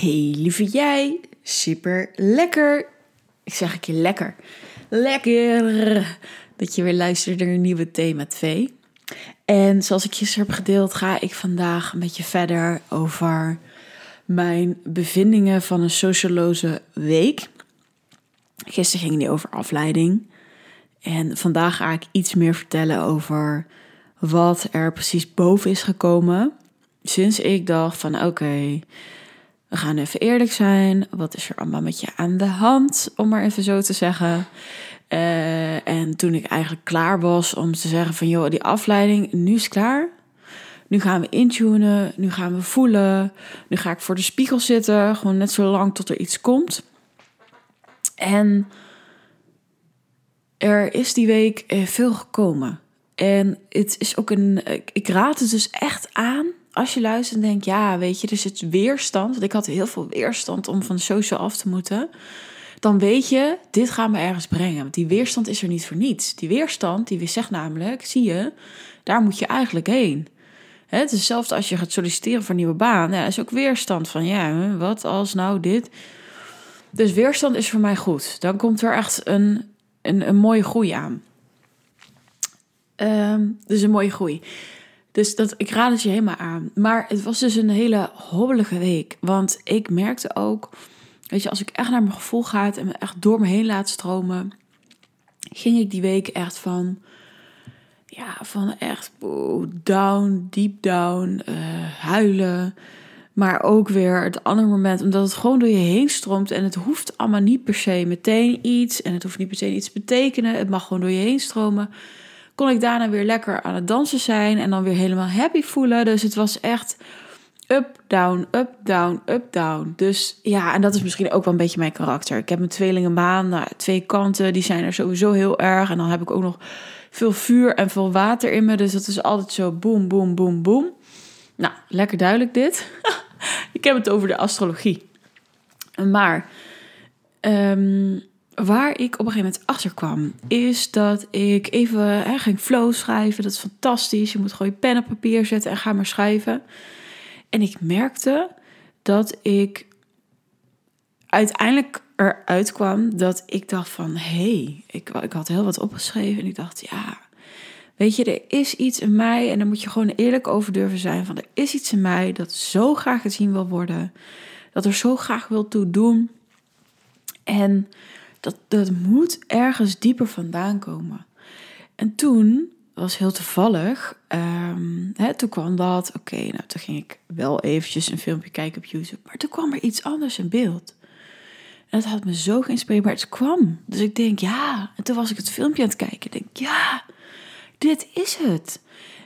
Hey lieve jij, super lekker. Ik zeg een keer lekker. Lekker dat je weer luistert naar een nieuwe thema 2. En zoals ik gisteren heb gedeeld, ga ik vandaag een beetje verder over mijn bevindingen van een socioloze week. Gisteren ging die over afleiding. En vandaag ga ik iets meer vertellen over wat er precies boven is gekomen. Sinds ik dacht van oké, we gaan even eerlijk zijn. Wat is er allemaal met je aan de hand, om maar even zo te zeggen. Uh, en toen ik eigenlijk klaar was om te zeggen van joh, die afleiding, nu is klaar. Nu gaan we intunen, nu gaan we voelen. Nu ga ik voor de spiegel zitten, gewoon net zo lang tot er iets komt. En er is die week eh, veel gekomen. En het is ook een. Ik raad het dus echt aan als je luistert en denkt, ja, weet je, er zit weerstand. Want ik had heel veel weerstand om van de social af te moeten. Dan weet je, dit gaat me ergens brengen. Want die weerstand is er niet voor niets. Die weerstand, die zegt namelijk, zie je, daar moet je eigenlijk heen. Het is hetzelfde als je gaat solliciteren voor een nieuwe baan. Ja, is ook weerstand van, ja, wat als nou dit. Dus weerstand is voor mij goed. Dan komt er echt een, een, een mooie groei aan. Um, dus een mooie groei. Dus dat, ik raad het je helemaal aan. Maar het was dus een hele hobbelige week. Want ik merkte ook, weet je, als ik echt naar mijn gevoel ga en me echt door me heen laat stromen, ging ik die week echt van, ja, van echt down, deep down, uh, huilen. Maar ook weer het andere moment, omdat het gewoon door je heen stroomt. En het hoeft allemaal niet per se meteen iets. En het hoeft niet per se iets te betekenen. Het mag gewoon door je heen stromen kon ik daarna weer lekker aan het dansen zijn en dan weer helemaal happy voelen. Dus het was echt up, down, up, down, up, down. Dus ja, en dat is misschien ook wel een beetje mijn karakter. Ik heb mijn tweelingenbaan, nou, twee kanten, die zijn er sowieso heel erg. En dan heb ik ook nog veel vuur en veel water in me. Dus dat is altijd zo boom, boom, boom, boom. Nou, lekker duidelijk dit. ik heb het over de astrologie. Maar um, waar ik op een gegeven moment achter kwam, is dat ik even hè, ging flow schrijven. Dat is fantastisch. Je moet gewoon je pen op papier zetten en ga maar schrijven. En ik merkte dat ik uiteindelijk eruit kwam dat ik dacht van... hé, hey, ik, ik had heel wat opgeschreven en ik dacht, ja... Weet je, er is iets in mij en daar moet je gewoon eerlijk over durven zijn. Van er is iets in mij dat zo graag gezien wil worden. Dat er zo graag wil toe doen. En dat, dat moet ergens dieper vandaan komen. En toen was heel toevallig, um, hè, toen kwam dat, oké, nou toen ging ik wel eventjes een filmpje kijken op YouTube, maar toen kwam er iets anders in beeld. En dat had me zo geïnspireerd, maar het kwam. Dus ik denk, ja, en toen was ik het filmpje aan het kijken, ik denk, ja, dit is het.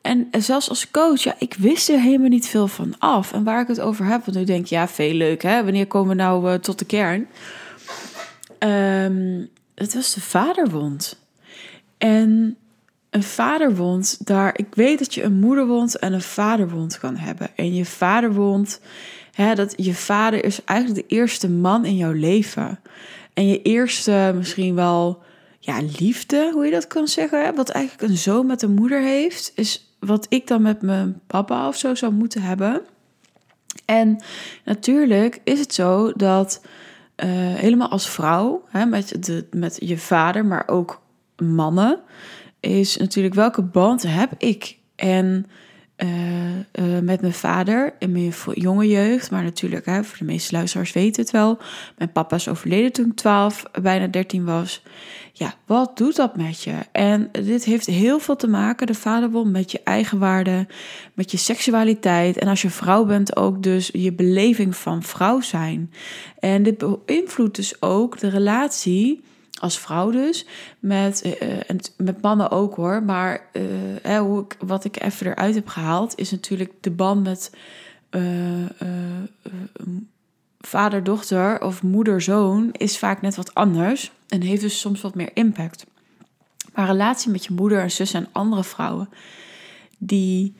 En zelfs als coach, ja, ik wist er helemaal niet veel van af. En waar ik het over heb, want nu denk ik, ja, veel leuk, hè? Wanneer komen we nou uh, tot de kern? Um, het was de vaderwond. En een vaderwond, daar, ik weet dat je een moederwond en een vaderwond kan hebben. En je vaderwond, hè, dat je vader is eigenlijk de eerste man in jouw leven. En je eerste misschien wel ja, liefde, hoe je dat kan zeggen. Wat eigenlijk een zoon met een moeder heeft, is wat ik dan met mijn papa of zo zou moeten hebben. En natuurlijk is het zo dat uh, helemaal als vrouw, hè, met, de, met je vader, maar ook mannen, is natuurlijk welke band heb ik? En uh, uh, met mijn vader in mijn jonge jeugd, maar natuurlijk, hè, voor de meeste luisteraars weten het wel. Mijn papa is overleden toen ik 12, bijna 13 was. Ja, wat doet dat met je? En dit heeft heel veel te maken, de vaderbond, met je eigen waarde, met je seksualiteit. En als je vrouw bent, ook dus je beleving van vrouw zijn. En dit beïnvloedt dus ook de relatie als vrouw dus, met, uh, met mannen ook hoor. Maar uh, hoe ik, wat ik even eruit heb gehaald, is natuurlijk de band met vader-dochter of moeder-zoon is vaak net wat anders en heeft dus soms wat meer impact. Maar relatie met je moeder en zus en andere vrouwen, die,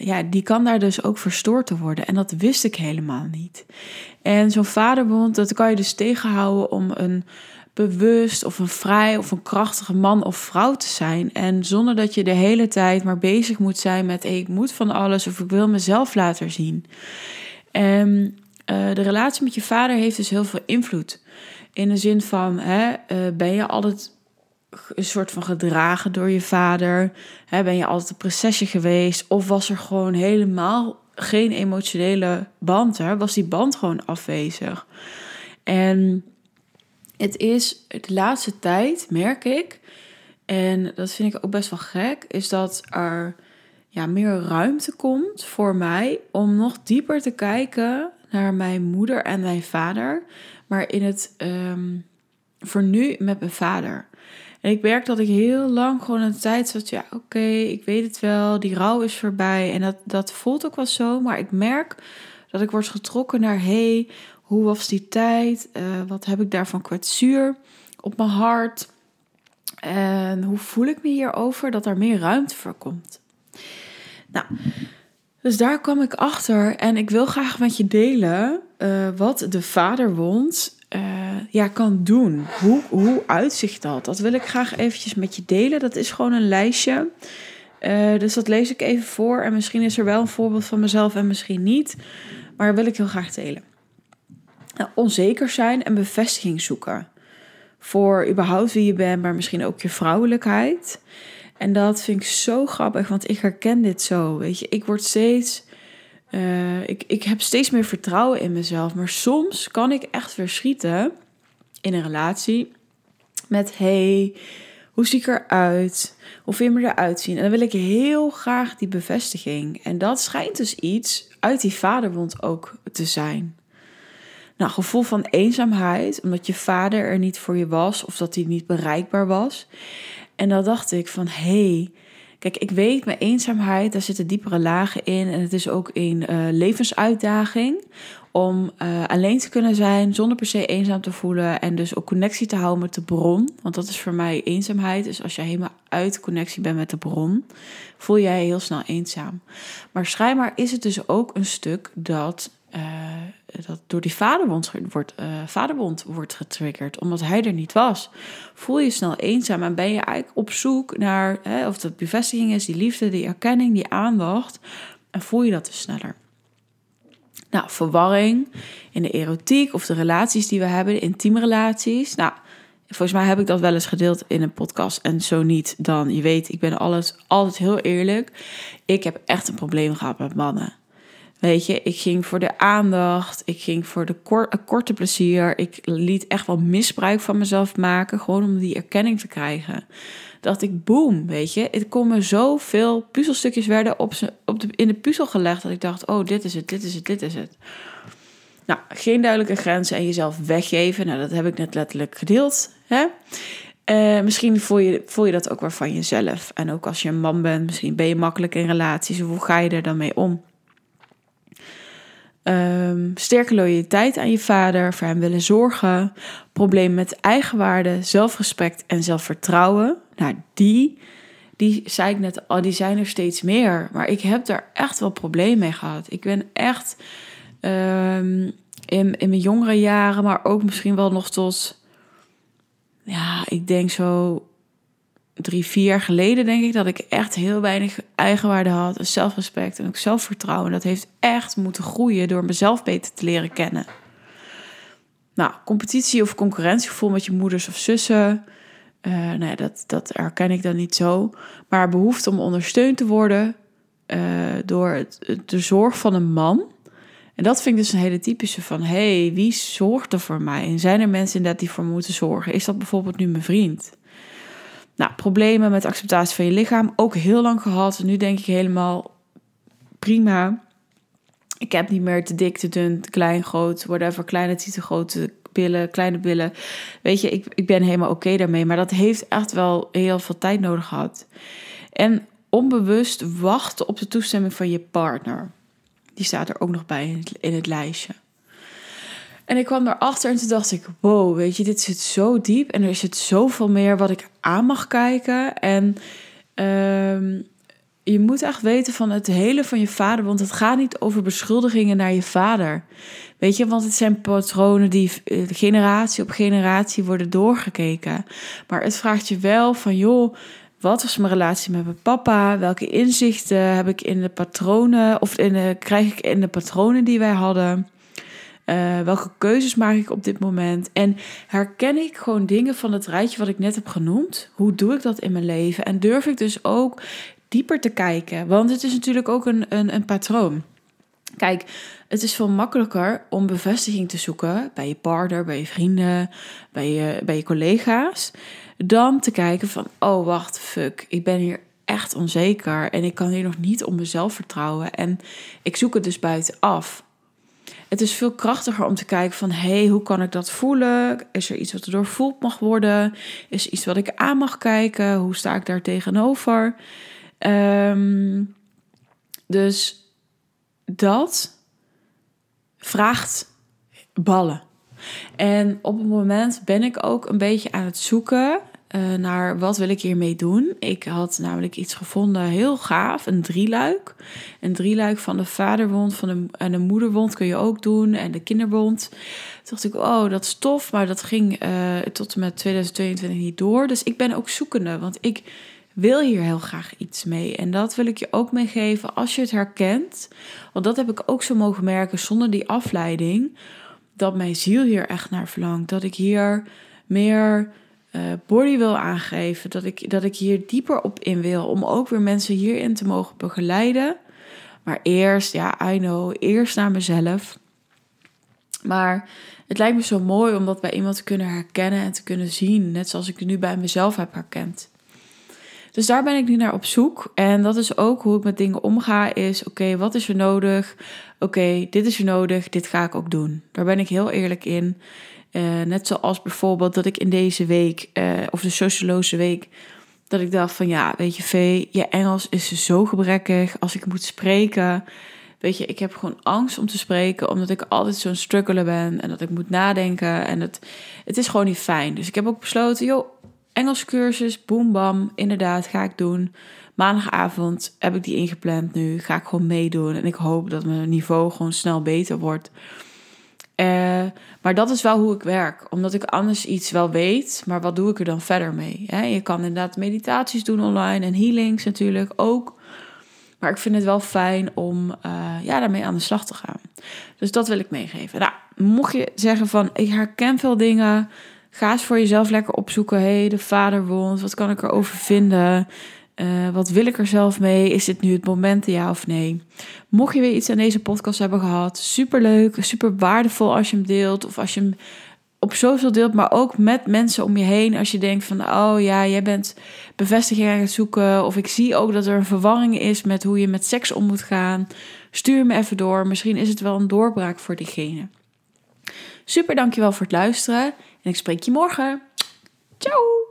ja, die kan daar dus ook verstoord te worden. En dat wist ik helemaal niet. En zo'n vaderbond, dat kan je dus tegenhouden om een bewust of een vrij of een krachtige man of vrouw te zijn. En zonder dat je de hele tijd maar bezig moet zijn met ik moet van alles of ik wil mezelf laten zien. En eh, de relatie met je vader heeft dus heel veel invloed. In de zin van, hè, eh, ben je altijd een soort van gedragen door je vader? Hè, ben je altijd een prinsesje geweest? Of was er gewoon helemaal geen emotionele band? Hè? Was die band gewoon afwezig? En het is de laatste tijd, merk ik, en dat vind ik ook best wel gek, is dat er ja, meer ruimte komt voor mij om nog dieper te kijken naar mijn moeder en mijn vader. Maar in het um, voor nu met mijn vader. En ik merk dat ik heel lang gewoon een tijd zat. Ja, oké, ik weet het wel. Die rouw is voorbij. En dat, dat voelt ook wel zo. Maar ik merk dat ik word getrokken naar... hey, hoe was die tijd? Uh, wat heb ik daarvan kwetsuur op mijn hart? En hoe voel ik me hierover? Dat er meer ruimte voor komt. Nou, dus daar kwam ik achter. En ik wil graag met je delen... Uh, wat de vaderwond uh, ja, kan doen. Hoe, hoe uitzicht dat? Dat wil ik graag eventjes met je delen. Dat is gewoon een lijstje. Dus dat lees ik even voor. En misschien is er wel een voorbeeld van mezelf en misschien niet. Maar wil ik heel graag delen. Nou, onzeker zijn en bevestiging zoeken. Voor überhaupt wie je bent, maar misschien ook je vrouwelijkheid. En dat vind ik zo grappig, want ik herken dit zo. Weet je, ik word steeds uh, ik, ik heb steeds meer vertrouwen in mezelf. Maar soms kan ik echt verschieten in een relatie met: hey, hoe zie ik eruit? Hoe vind je me eruit zien? En dan wil ik heel graag die bevestiging. En dat schijnt dus iets uit die vaderwond ook te zijn. Nou, gevoel van eenzaamheid, omdat je vader er niet voor je was of dat hij niet bereikbaar was. En dan dacht ik van, hé, hey, Kijk, ik weet, mijn eenzaamheid, daar zitten diepere lagen in. En het is ook een uh, levensuitdaging om uh, alleen te kunnen zijn zonder per se eenzaam te voelen. En dus ook connectie te houden met de bron. Want dat is voor mij eenzaamheid. Dus als je helemaal uit connectie bent met de bron, voel jij je heel snel eenzaam. Maar schijnbaar is het dus ook een stuk dat uh, dat door die vaderbond wordt, uh, vaderbond wordt getriggerd, omdat hij er niet was. Voel je snel eenzaam en ben je eigenlijk op zoek naar, hè, of dat bevestiging is, die liefde, die erkenning, die aandacht, en voel je dat dus sneller. Nou, verwarring in de erotiek of de relaties die we hebben, de intieme relaties. Nou, volgens mij heb ik dat wel eens gedeeld in een podcast. En zo niet, dan je weet, ik ben alles altijd heel eerlijk. Ik heb echt een probleem gehad met mannen. Weet je, ik ging voor de aandacht, ik ging voor de korte plezier. Ik liet echt wel misbruik van mezelf maken, gewoon om die erkenning te krijgen. Dacht ik, boem, weet je, het kon me zoveel puzzelstukjes werden op, op de, in de puzzel gelegd dat ik dacht, oh, dit is het, dit is het, dit is het. Nou, geen duidelijke grenzen en jezelf weggeven. Nou, dat heb ik net letterlijk gedeeld. Hè? Uh, misschien voel je, voel je dat ook weer van jezelf. En ook als je een man bent, misschien ben je makkelijk in relaties. Hoe ga je er dan mee om? Um, sterke loyaliteit aan je vader, voor hem willen zorgen, probleem met eigenwaarde, zelfrespect en zelfvertrouwen. Nou, die, die zei ik net al, die zijn er steeds meer. Maar ik heb daar echt wel problemen mee gehad. Ik ben echt um, in, in mijn jongere jaren, maar ook misschien wel nog tot, ja, ik denk zo drie, vier jaar geleden denk ik dat ik echt heel weinig eigenwaarde had, zelfrespect en ook zelfvertrouwen. Dat heeft echt moeten groeien door mezelf beter te leren kennen. Nou, competitie of concurrentiegevoel met je moeders of zussen, uh, nou dat, dat herken ik dan niet zo. Maar behoefte om ondersteund te worden uh, door het, de zorg van een man. En dat vind ik dus een hele typische van, hey, wie zorgt er voor mij? En zijn er mensen inderdaad die voor me moeten zorgen? Is dat bijvoorbeeld nu mijn vriend? Nou, problemen met acceptatie van je lichaam ook heel lang gehad. Nu denk ik helemaal prima. Ik heb niet meer te dik, te dun, te klein, groot, whatever. Kleine tieten, grote billen, kleine billen. Weet je, ik, ik ben helemaal oké daarmee. Maar dat heeft echt wel heel veel tijd nodig gehad. En onbewust wachten op de toestemming van je partner. Die staat er ook nog bij in het, in het lijstje. En ik kwam daarachter en toen dacht ik, wow, weet je, dit zit zo diep en er zit zoveel meer wat ik aan mag kijken. En ehm, je moet echt weten van het hele van je vader, want het gaat niet over beschuldigingen naar je vader. Weet je, want het zijn patronen die eh, generatie op generatie worden doorgekeken. Maar het vraagt je wel van, joh, wat was mijn relatie met mijn papa? Welke inzichten heb ik in de patronen of in krijg ik in de patronen die wij hadden? Uh, welke keuzes maak ik op dit moment? En herken ik gewoon dingen van het rijtje wat ik net heb genoemd? Hoe doe ik dat in mijn leven? En durf ik dus ook dieper te kijken? Want het is natuurlijk ook een, een, een patroon. Kijk, het is veel makkelijker om bevestiging te zoeken bij je partner, bij je vrienden, bij je, bij je collega's, dan te kijken van, oh wacht, fuck, ik ben hier echt onzeker en ik kan hier nog niet op mezelf vertrouwen en ik zoek het dus buitenaf. Het is veel krachtiger om te kijken van, hé, hey, hoe kan ik dat voelen? Is er iets wat er doorvoeld mag worden? Is er iets wat ik aan mag kijken? Hoe sta ik daar tegenover? Um, dus dat vraagt ballen. En op het moment ben ik ook een beetje aan het zoeken uh, naar wat wil ik hiermee doen. Ik had namelijk iets gevonden, heel gaaf, een drieluik. Een drieluik van de vaderwond van de, en de moederwond kun je ook doen en de kinderwond. Toen dacht ik, oh, dat is tof, maar dat ging uh, tot en met 2022 niet door. Dus ik ben ook zoekende, want ik wil hier heel graag iets mee. En dat wil ik je ook meegeven als je het herkent. Want dat heb ik ook zo mogen merken zonder die afleiding. Dat mijn ziel hier echt naar verlangt. Dat ik hier meer uh, body wil aangeven. Dat ik, dat ik hier dieper op in wil. Om ook weer mensen hierin te mogen begeleiden. Maar eerst, ja, I know, eerst naar mezelf. Maar het lijkt me zo mooi om dat bij iemand te kunnen herkennen en te kunnen zien. Net zoals ik het nu bij mezelf heb herkend. Dus daar ben ik nu naar op zoek. En dat is ook hoe ik met dingen omga. Is oké, wat is er nodig? Oké, dit is er nodig. Dit ga ik ook doen. Daar ben ik heel eerlijk in. Uh, net zoals bijvoorbeeld dat ik in deze week, uh, of de socioloze week, dat ik dacht van ja, weet je, Vee, je Engels is zo gebrekkig. Als ik moet spreken, weet je, ik heb gewoon angst om te spreken, omdat ik altijd zo'n struggler ben en dat ik moet nadenken en het, het is gewoon niet fijn. Dus ik heb ook besloten, joh, Engels cursus, boem bam, inderdaad, ga ik doen. Maandagavond heb ik die ingepland nu, ga ik gewoon meedoen en ik hoop dat mijn niveau gewoon snel beter wordt. Uh, maar dat is wel hoe ik werk, omdat ik anders iets wel weet, maar wat doe ik er dan verder mee? Hè? Je kan inderdaad meditaties doen online en healings natuurlijk ook. Maar ik vind het wel fijn om uh, ja, daarmee aan de slag te gaan. Dus dat wil ik meegeven. Nou, mocht je zeggen van ik herken veel dingen, Ga eens voor jezelf lekker opzoeken. hey, de vaderwond, wat kan ik erover vinden? Uh, wat wil ik er zelf mee? Is dit nu het moment, ja of nee? Mocht je weer iets aan deze podcast hebben gehad, super leuk, super waardevol als je hem deelt. Of als je hem op social deelt, maar ook met mensen om je heen. Als je denkt van, oh ja, jij bent bevestiging aan het zoeken. Of ik zie ook dat er een verwarring is met hoe je met seks om moet gaan. Stuur me even door. Misschien is het wel een doorbraak voor diegene. Super, dankjewel voor het luisteren. En ik spreek je morgen. Ciao!